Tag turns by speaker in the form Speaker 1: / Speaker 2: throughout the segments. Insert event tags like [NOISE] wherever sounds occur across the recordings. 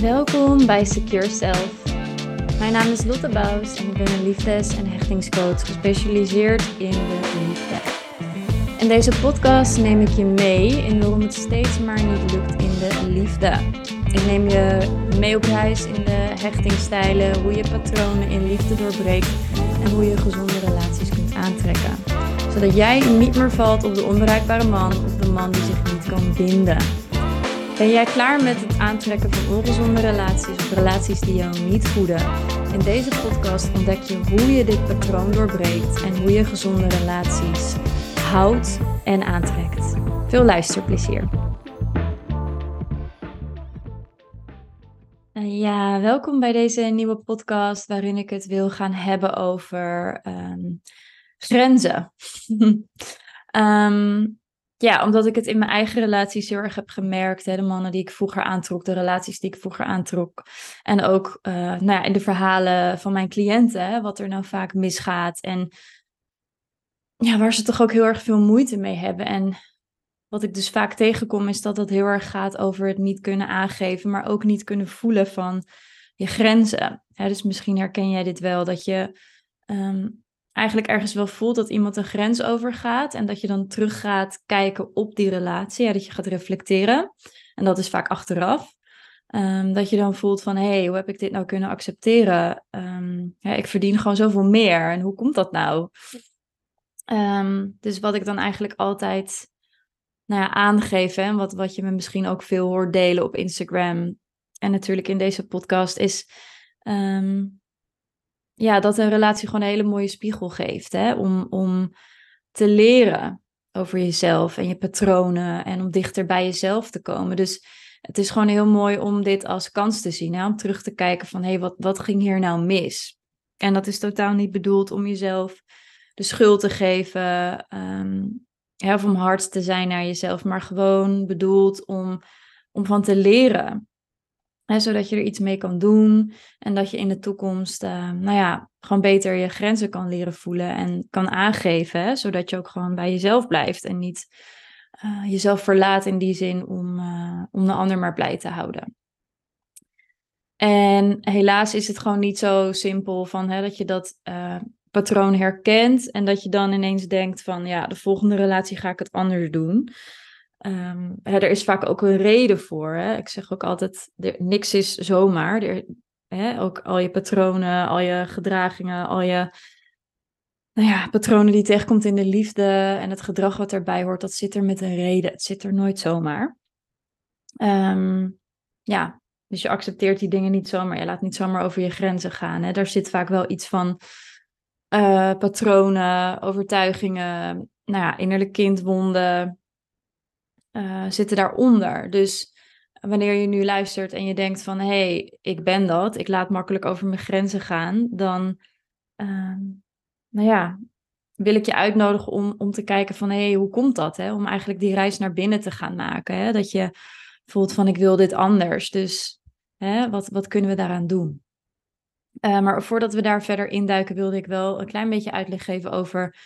Speaker 1: Welkom bij Secure Self. Mijn naam is Lotte Bouws en ik ben een liefdes- en hechtingscoach gespecialiseerd in de liefde. In deze podcast neem ik je mee in waarom het steeds maar niet lukt in de liefde. Ik neem je mee op reis in de hechtingstijlen, hoe je patronen in liefde doorbreekt en hoe je gezonde relaties kunt aantrekken. Zodat jij niet meer valt op de onbereikbare man of de man die zich niet kan binden. Ben jij klaar met het aantrekken van ongezonde relaties of relaties die jou niet voeden? In deze podcast ontdek je hoe je dit patroon doorbreekt en hoe je gezonde relaties houdt en aantrekt. Veel luisterplezier. Ja, welkom bij deze nieuwe podcast waarin ik het wil gaan hebben over um, grenzen. um, [LAUGHS] ja, omdat ik het in mijn eigen relaties heel erg heb gemerkt. Hè, de mannen die ik vroeger aantrok, de relaties die ik vroeger aantrok. En ook uh, nou ja, in de verhalen van mijn cliënten, hè, wat er nou vaak misgaat. En ja, waar ze toch ook heel erg veel moeite mee hebben. En wat ik dus vaak tegenkom, is dat dat heel erg gaat over het niet kunnen aangeven, maar ook niet kunnen voelen van je grenzen. Ja, dus misschien herken jij dit wel, dat je um, eigenlijk ergens wel voelt dat iemand een grens overgaat en dat je dan terug gaat kijken op die relatie, ja, dat je gaat reflecteren. En dat is vaak achteraf. Um, dat je dan voelt van, hé, hey, hoe heb ik dit nou kunnen accepteren? Um, ja, ik verdien gewoon zoveel meer en hoe komt dat nou? Um, dus wat ik dan eigenlijk altijd nou ja, aangeef, hè, wat, wat je me misschien ook veel hoort delen op Instagram en natuurlijk in deze podcast, is ja, dat een relatie gewoon een hele mooie spiegel geeft. Hè? Om, om te leren over jezelf en je patronen en om dichter bij jezelf te komen. Dus het is gewoon heel mooi om dit als kans te zien. Hè? Om terug te kijken van, hé, hey, wat, wat ging hier nou mis? En dat is totaal niet bedoeld om jezelf de schuld te geven um, of om hard te zijn naar jezelf, maar gewoon bedoeld om, om van te leren. Zodat je er iets mee kan doen en dat je in de toekomst, uh, nou ja, gewoon beter je grenzen kan leren voelen en kan aangeven. Zodat je ook gewoon bij jezelf blijft en niet uh, jezelf verlaat in die zin om, uh, om de ander maar blij te houden. En helaas is het gewoon niet zo simpel van dat je dat patroon herkent en dat je dan ineens denkt van ja, de volgende relatie ga ik het anders doen. Hè, er is vaak ook een reden voor. Hè? Ik zeg ook altijd, er, niks is zomaar. Er, hè, ook al je patronen, al je gedragingen, al je nou ja, patronen die tegenkomt in de liefde en het gedrag wat erbij hoort, dat zit er met een reden. Het zit er nooit zomaar. Um, ja, dus je accepteert die dingen niet zomaar. Je laat niet zomaar over je grenzen gaan. Hè? Daar zit vaak wel iets van uh, patronen, overtuigingen, nou ja, innerlijk kindwonden, uh, zitten daaronder. Dus wanneer je nu luistert en je denkt van hé, hey, ik ben dat, ik laat makkelijk over mijn grenzen gaan, dan uh, nou ja, wil ik je uitnodigen om, om te kijken van hé, hey, hoe komt dat? Hè? Om eigenlijk die reis naar binnen te gaan maken. Hè? Dat je voelt van ik wil dit anders. Dus hè, wat, wat kunnen we daaraan doen? Uh, maar voordat we daar verder induiken, wilde ik wel een klein beetje uitleg geven over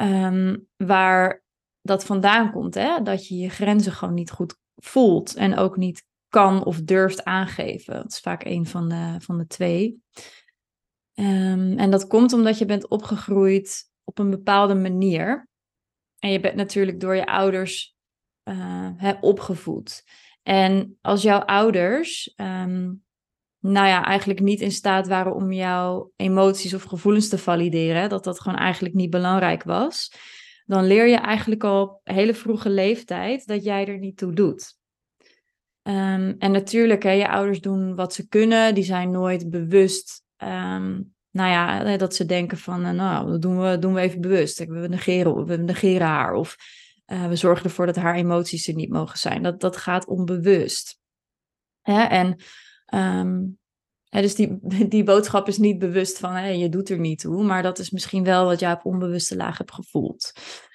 Speaker 1: um, waar dat vandaan komt. Hè? Dat je je grenzen gewoon niet goed voelt en ook niet kan of durft aangeven. Dat is vaak een van de, van de twee. Um, en dat komt omdat je bent opgegroeid op een bepaalde manier. En je bent natuurlijk door je ouders uh, opgevoed. En als jouw ouders, um, nou ja, eigenlijk niet in staat waren om jouw emoties of gevoelens te valideren, dat dat gewoon eigenlijk niet belangrijk was, dan leer je eigenlijk al op hele vroege leeftijd dat jij er niet toe doet. Um, en natuurlijk, hè, je ouders doen wat ze kunnen. Die zijn nooit bewust, um, nou ja, dat ze denken van, uh, nou, dat doen we, doen we even bewust. We negeren, we negeren haar. Of uh, we zorgen ervoor dat haar emoties er niet mogen zijn. Dat, dat gaat onbewust. Hè? En um, dus die, [LAUGHS] die boodschap is niet bewust van, je doet er niet toe. Maar dat is misschien wel wat jij op onbewuste laag hebt gevoeld.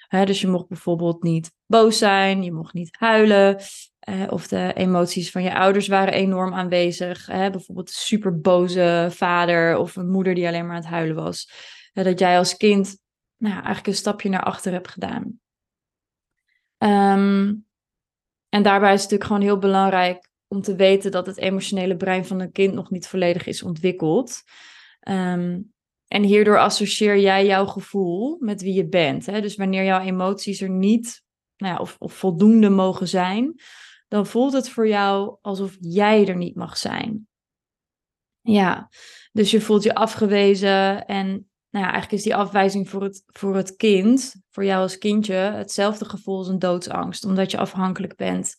Speaker 1: Dus je mocht bijvoorbeeld niet boos zijn, je mocht niet huilen. Of de emoties van je ouders waren enorm aanwezig. Hè? Bijvoorbeeld een superboze vader of een moeder die alleen maar aan het huilen was. Dat jij als kind nou eigenlijk een stapje naar achter hebt gedaan. Um, en daarbij is het natuurlijk gewoon heel belangrijk om te weten dat het emotionele brein van een kind nog niet volledig is ontwikkeld. Ehm, en hierdoor associeer jij jouw gevoel met wie je bent. Hè? Dus wanneer jouw emoties er niet nou ja, of, of voldoende mogen zijn, dan voelt het voor jou alsof jij er niet mag zijn. Ja, dus je voelt je afgewezen en nou ja, eigenlijk is die afwijzing voor het, voor het kind, voor jou als kindje, hetzelfde gevoel als een doodsangst, omdat je afhankelijk bent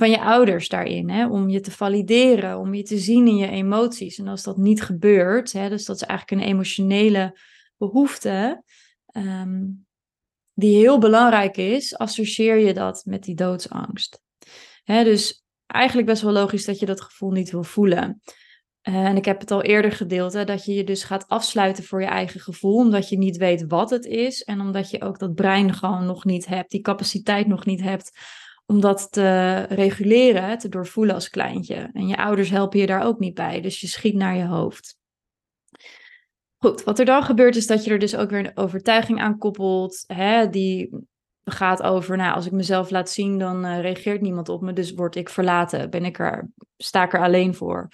Speaker 1: van je ouders daarin, hè, om je te valideren, om je te zien in je emoties. En als dat niet gebeurt, hè, dus dat is eigenlijk een emotionele behoefte, ehm, die heel belangrijk is, associeer je dat met die doodsangst. Hè, dus eigenlijk best wel logisch dat je dat gevoel niet wil voelen. Uh, en ik heb het al eerder gedeeld, dat je je dus gaat afsluiten voor je eigen gevoel, omdat je niet weet wat het is en omdat je ook dat brein gewoon nog niet hebt, die capaciteit nog niet hebt om dat te reguleren, te doorvoelen als kleintje. En je ouders helpen je daar ook niet bij, dus je schiet naar je hoofd. Goed, wat er dan gebeurt is dat je er dus ook weer een overtuiging aan koppelt, hè, die gaat over, nou, als ik mezelf laat zien, dan uh, reageert niemand op me, dus word ik verlaten, ben ik er, sta ik er alleen voor.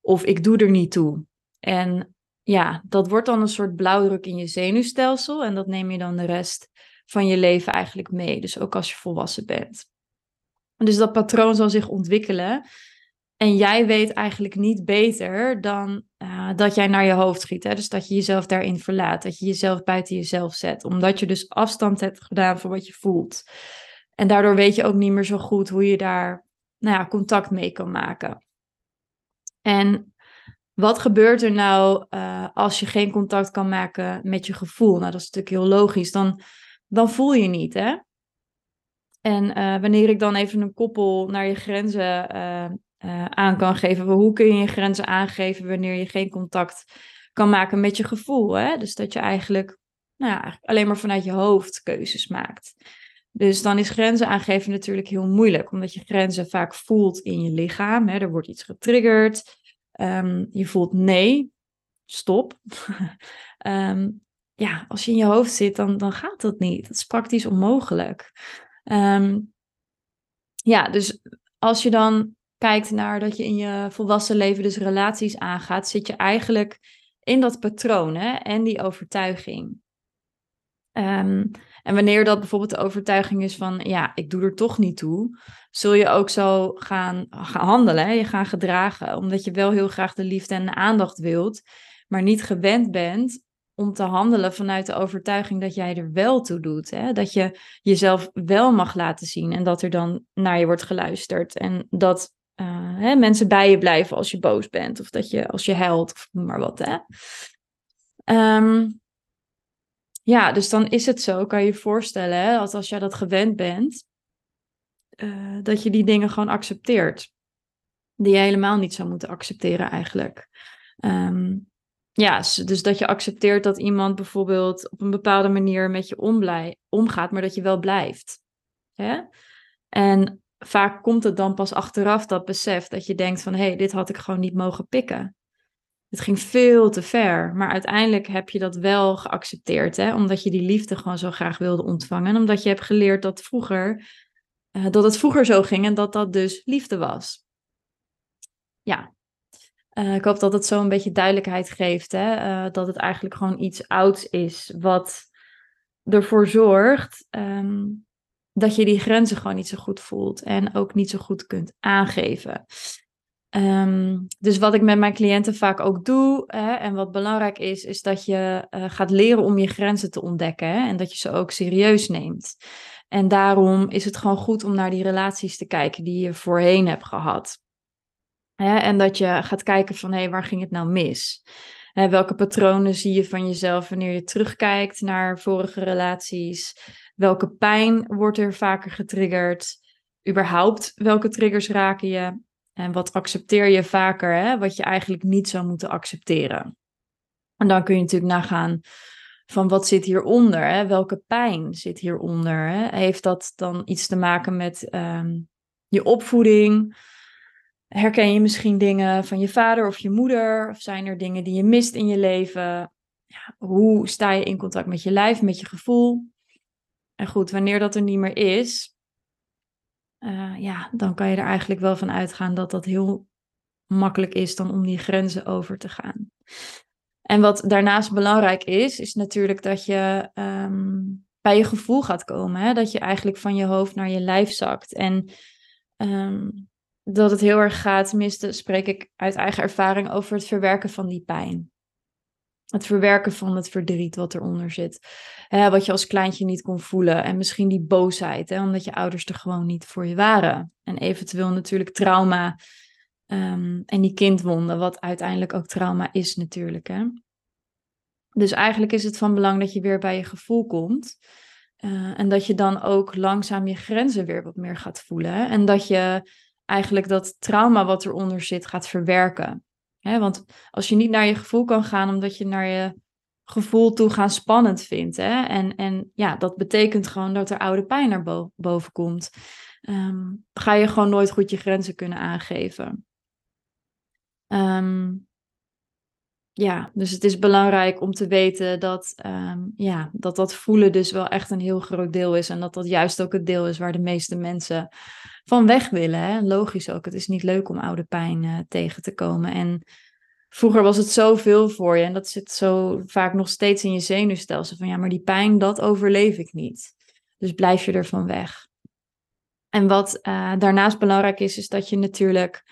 Speaker 1: Of ik doe er niet toe. En ja, dat wordt dan een soort blauwdruk in je zenuwstelsel en dat neem je dan de rest van je leven eigenlijk mee, dus ook als je volwassen bent. Dus dat patroon zal zich ontwikkelen. En jij weet eigenlijk niet beter dan uh, dat jij naar je hoofd schiet. Hè? Dus dat je jezelf daarin verlaat. Dat je jezelf buiten jezelf zet. Omdat je dus afstand hebt gedaan van wat je voelt. En daardoor weet je ook niet meer zo goed hoe je daar nou ja, contact mee kan maken. En wat gebeurt er nou uh, als je geen contact kan maken met je gevoel? Nou, dat is natuurlijk heel logisch. Dan, dan voel je niet, hè? En uh, wanneer ik dan even een koppel naar je grenzen uh, uh, aan kan geven. Hoe kun je je grenzen aangeven wanneer je geen contact kan maken met je gevoel? Hè? Dus dat je eigenlijk, nou ja, alleen maar vanuit je hoofd keuzes maakt. Dus dan is grenzen aangeven natuurlijk heel moeilijk, omdat je grenzen vaak voelt in je lichaam. Hè? Er wordt iets getriggerd. Um, je voelt nee, stop. um, [LAUGHS] ja, als je in je hoofd zit, dan, dan gaat dat niet. Dat is praktisch onmogelijk. Um, ja, dus als je dan kijkt naar dat je in je volwassen leven dus relaties aangaat, zit je eigenlijk in dat patroon hè, en die overtuiging. Um, en wanneer dat bijvoorbeeld de overtuiging is van, ja, ik doe er toch niet toe, zul je ook zo gaan, handelen, je gaan gedragen, omdat je wel heel graag de liefde en de aandacht wilt, maar niet gewend bent om te handelen vanuit de overtuiging dat jij er wel toe doet. Hè? Dat je jezelf wel mag laten zien en dat er dan naar je wordt geluisterd. En dat uh, hè, mensen bij je blijven als je boos bent. Of dat je als je huilt of noem maar wat. Hè? Um, ja, dus dan is het zo, kan je je voorstellen, hè, dat als jij dat gewend bent, uh, dat je die dingen gewoon accepteert. Die je helemaal niet zou moeten accepteren eigenlijk. Um, ja, dus dat je accepteert dat iemand bijvoorbeeld op een bepaalde manier met je omblij, omgaat, maar dat je wel blijft. Hè? En vaak komt het dan pas achteraf dat besef dat je denkt van hé, hey, dit had ik gewoon niet mogen pikken. Het ging veel te ver, maar uiteindelijk heb je dat wel geaccepteerd, hè? omdat je die liefde gewoon zo graag wilde ontvangen. En omdat je hebt geleerd dat, vroeger, uh, dat het vroeger zo ging en dat dat dus liefde was. Ja, uh, ik hoop dat het zo een beetje duidelijkheid geeft, hè? Uh, dat het eigenlijk gewoon iets ouds is wat ervoor zorgt um, dat je die grenzen gewoon niet zo goed voelt en ook niet zo goed kunt aangeven. Um, dus wat ik met mijn cliënten vaak ook doe, hè, en wat belangrijk is, is dat je uh, gaat leren om je grenzen te ontdekken hè, en dat je ze ook serieus neemt. En daarom is het gewoon goed om naar die relaties te kijken die je voorheen hebt gehad. Hè, en dat je gaat kijken van hé, hey, waar ging het nou mis? Hè, welke patronen zie je van jezelf wanneer je terugkijkt naar vorige relaties? Welke pijn wordt er vaker getriggerd? Überhaupt, welke triggers raken je? En wat accepteer je vaker, hè? wat je eigenlijk niet zou moeten accepteren? En dan kun je natuurlijk nagaan van wat zit hieronder? Hè? Welke pijn zit hieronder? Hè? Heeft dat dan iets te maken met um, je opvoeding? Herken je misschien dingen van je vader of je moeder? Of zijn er dingen die je mist in je leven? Ja, hoe sta je in contact met je lijf, met je gevoel? En goed, wanneer dat er niet meer is, uh, ja, dan kan je er eigenlijk wel van uitgaan dat dat heel makkelijk is dan om die grenzen over te gaan. En wat daarnaast belangrijk is, is natuurlijk dat je um, bij je gevoel gaat komen. Hè? Dat je eigenlijk van je hoofd naar je lijf zakt. En um, dat het heel erg gaat, tenminste spreek ik uit eigen ervaring, over het verwerken van die pijn. Het verwerken van het verdriet wat eronder zit. Hè, wat je als kleintje niet kon voelen. En misschien die boosheid, hè, omdat je ouders er gewoon niet voor je waren. En eventueel natuurlijk trauma um, en die kindwonden, wat uiteindelijk ook trauma is natuurlijk. Hè. Dus eigenlijk is het van belang dat je weer bij je gevoel komt. Uh, en dat je dan ook langzaam je grenzen weer wat meer gaat voelen. En dat je eigenlijk dat trauma wat eronder zit gaat verwerken. want als je niet naar je gevoel kan gaan omdat je naar je gevoel toe gaan spannend vindt. Hè? En, en ja, dat betekent gewoon dat er oude pijn naar boven komt. Um, ga je gewoon nooit goed je grenzen kunnen aangeven. Um, ja, dus het is belangrijk om te weten dat, um, ja, dat dat voelen dus wel echt een heel groot deel is. En dat dat juist ook het deel is waar de meeste mensen van weg willen. Hè? Logisch ook, het is niet leuk om oude pijn uh, tegen te komen. En vroeger was het zoveel voor je en dat zit zo vaak nog steeds in je zenuwstelsel. Van ja, maar die pijn, dat overleef ik niet. Dus blijf je ervan weg. En wat uh, daarnaast belangrijk is, is dat je natuurlijk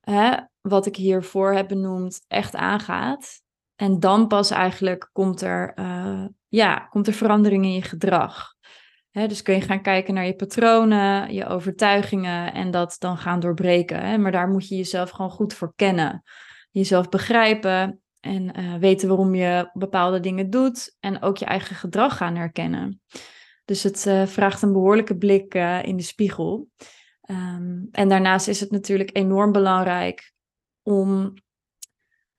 Speaker 1: hè, wat ik hiervoor heb benoemd echt aangaat. En dan pas eigenlijk komt er, uh, ja, komt er verandering in je gedrag. Hè, dus kun je gaan kijken naar je patronen, je overtuigingen en dat dan gaan doorbreken. Maar daar moet je jezelf gewoon goed voor kennen. Jezelf begrijpen en uh, weten waarom je bepaalde dingen doet en ook je eigen gedrag gaan herkennen. Dus het uh, vraagt een behoorlijke blik in de spiegel. Um, en daarnaast is het natuurlijk enorm belangrijk om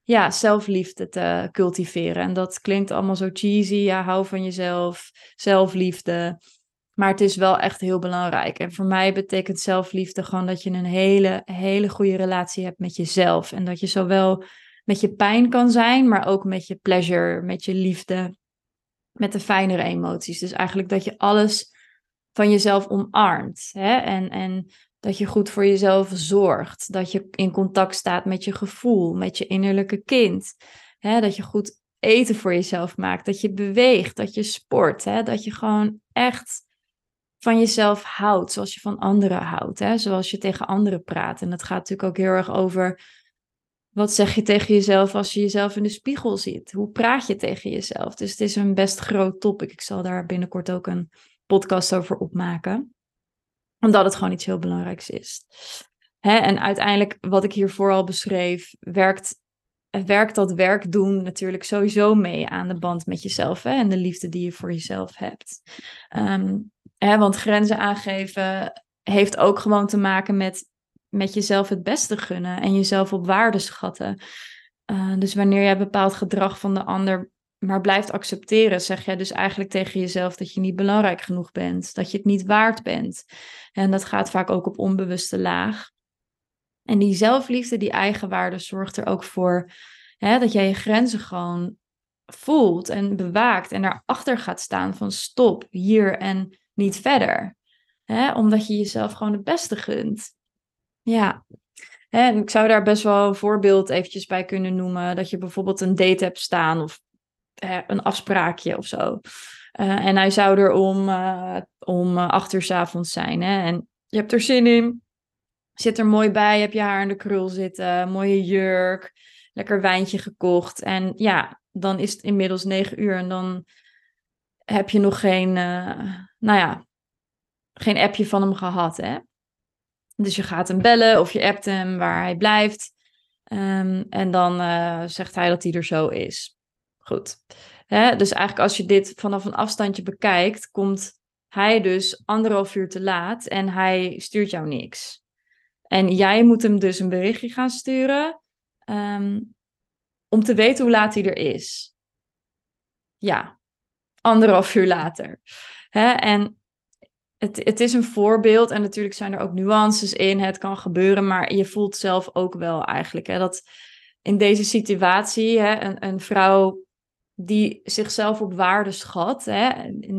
Speaker 1: ja, zelfliefde te cultiveren. En dat klinkt allemaal zo cheesy. Ja, hou van jezelf, zelfliefde. Maar het is wel echt heel belangrijk. En voor mij betekent zelfliefde gewoon dat je een hele, hele goede relatie hebt met jezelf. En dat je zowel met je pijn kan zijn, maar ook met je pleasure, met je liefde, met de fijnere emoties. Dus eigenlijk dat je alles van jezelf omarmt. Hè? En, en dat je goed voor jezelf zorgt. Dat je in contact staat met je gevoel, met je innerlijke kind. Hè? Dat je goed eten voor jezelf maakt. Dat je beweegt, dat je sport. Hè? Dat je gewoon echt van jezelf houdt, zoals je van anderen houdt. Hè? Zoals je tegen anderen praat. En dat gaat natuurlijk ook heel erg over. Wat zeg je tegen jezelf als je jezelf in de spiegel ziet? Hoe praat je tegen jezelf? Dus het is een best groot topic. Ik zal daar binnenkort ook een podcast over opmaken omdat het gewoon iets heel belangrijks is. Hè? En uiteindelijk, wat ik hier vooral beschreef, werkt, werkt dat werk doen natuurlijk sowieso mee aan de band met jezelf hè? en de liefde die je voor jezelf hebt. Um, hè, want grenzen aangeven heeft ook gewoon te maken met, met jezelf het beste gunnen en jezelf op waarde schatten. Uh, dus wanneer jij bepaald gedrag van de ander maar blijft accepteren, zeg jij dus eigenlijk tegen jezelf dat je niet belangrijk genoeg bent, dat je het niet waard bent. En dat gaat vaak ook op onbewuste laag. En die zelfliefde, die eigenwaarde, zorgt er ook voor hè, dat jij je grenzen gewoon voelt en bewaakt en daarachter gaat staan van stop hier en niet verder. Hè, omdat je jezelf gewoon het beste gunt. Ja. En ik zou daar best wel een voorbeeld eventjes bij kunnen noemen. Dat je bijvoorbeeld een date hebt staan of een afspraakje of zo. Uh, en hij zou er om, uh, om uh, acht uur s avonds zijn. Hè? En je hebt er zin in. Zit er mooi bij. Heb je haar in de krul zitten. Mooie jurk. Lekker wijntje gekocht. En ja, dan is het inmiddels negen uur. En dan heb je nog geen, nou ja, geen appje van hem gehad. Hè? Dus je gaat hem bellen of je appt hem waar hij blijft. Um, en dan zegt hij dat hij er zo is. Goed. Hè? Dus eigenlijk als je dit vanaf een afstandje bekijkt, komt hij dus anderhalf uur te laat en hij stuurt jou niks. En jij moet hem dus een berichtje gaan sturen um, om te weten hoe laat hij er is. Ja, anderhalf uur later. Hè? En het, het is een voorbeeld en natuurlijk zijn er ook nuances in. Het kan gebeuren, maar je voelt zelf ook wel eigenlijk hè, dat in deze situatie hè, een, een vrouw die zichzelf op waarde schat. Hè,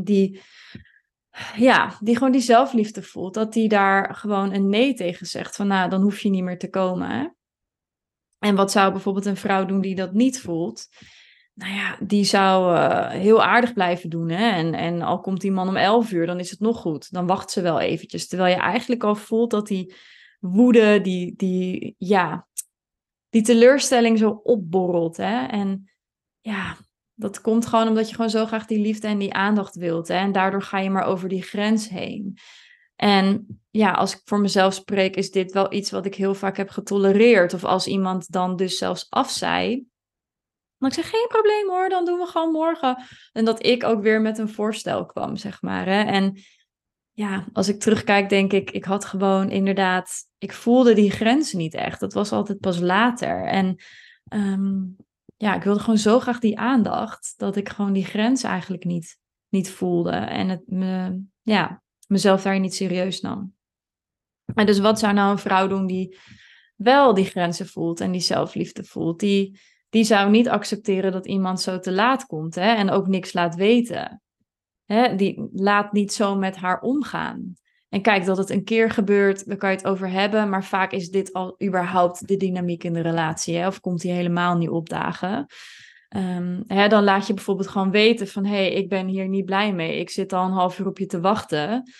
Speaker 1: die ja, die gewoon die zelfliefde voelt, dat die daar gewoon een nee tegen zegt. Van nou, dan hoef je niet meer te komen. Hè? En wat zou bijvoorbeeld een vrouw doen die dat niet voelt? Nou ja, die zou uh, heel aardig blijven doen. Hè? En, en al komt die man om 11 uur, dan is het nog goed. Dan wacht ze wel eventjes. Terwijl je eigenlijk al voelt dat die woede, die, die, ja, die teleurstelling zo opborrelt. Hè? En ja, dat komt gewoon omdat je gewoon zo graag die liefde en die aandacht wilt. Hè? En daardoor ga je maar over die grens heen. En ja, als ik voor mezelf spreek, is dit wel iets wat ik heel vaak heb getolereerd. Of als iemand dan dus zelfs afzei. Dan ik zeg, geen probleem hoor, dan doen we gewoon morgen. En dat ik ook weer met een voorstel kwam, zeg maar. Hè? En ja, als ik terugkijk, denk ik, ik had gewoon inderdaad, ik voelde die grens niet echt. Dat was altijd pas later. En ehm, ja, ik wilde gewoon zo graag die aandacht, dat ik gewoon die grens eigenlijk niet, niet voelde. En het ja, mezelf daarin niet serieus nam. En dus wat zou nou een vrouw doen die wel die grenzen voelt en die zelfliefde voelt? Die, die zou niet accepteren dat iemand zo te laat komt hè, en ook niks laat weten. Hè, die laat niet zo met haar omgaan. En kijk, dat het een keer gebeurt, daar kan je het over hebben. Maar vaak is dit al überhaupt de dynamiek in de relatie. Hè? Of komt die helemaal niet opdagen. Um, hè, dan laat je bijvoorbeeld gewoon weten van... hey, ik ben hier niet blij mee. Ik zit al een half uur op je te wachten.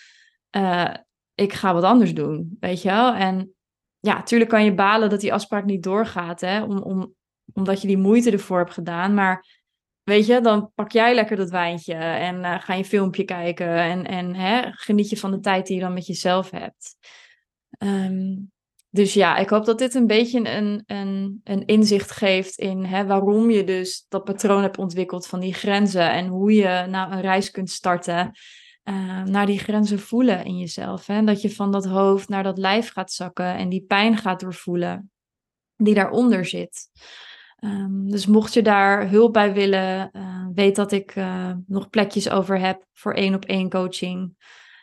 Speaker 1: Uh, ik ga wat anders doen, weet je wel? En ja, natuurlijk kan je balen dat die afspraak niet doorgaat... Hè? Om, omdat je die moeite ervoor hebt gedaan. Maar Weet je, dan pak jij lekker dat wijntje en uh, ga je filmpje kijken en, en hè, geniet je van de tijd die je dan met jezelf hebt. Um, dus ja, ik hoop dat dit een beetje een, een, een inzicht geeft in hè, waarom je dus dat patroon hebt ontwikkeld van die grenzen en hoe je nou een reis kunt starten uh, naar die grenzen voelen in jezelf. Hè? Dat je van dat hoofd naar dat lijf gaat zakken en die pijn gaat doorvoelen die daaronder zit. Um, dus mocht je daar hulp bij willen, uh, weet dat ik uh, nog plekjes over heb voor één op één coaching.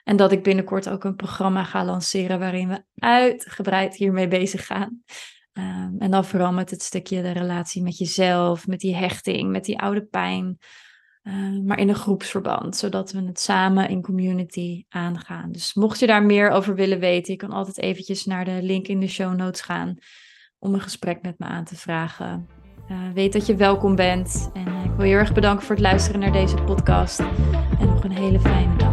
Speaker 1: En dat ik binnenkort ook een programma ga lanceren waarin we uitgebreid hiermee bezig gaan. Um, en dan vooral met het stukje de relatie met jezelf, met die hechting, met die oude pijn. Uh, maar in een groepsverband, zodat we het samen in community aangaan. Dus mocht je daar meer over willen weten, je kan altijd eventjes naar de link in de show notes gaan om een gesprek met me aan te vragen. Uh, weet dat je welkom bent. En uh, ik wil je erg bedanken voor het luisteren naar deze podcast. En nog een hele fijne dag.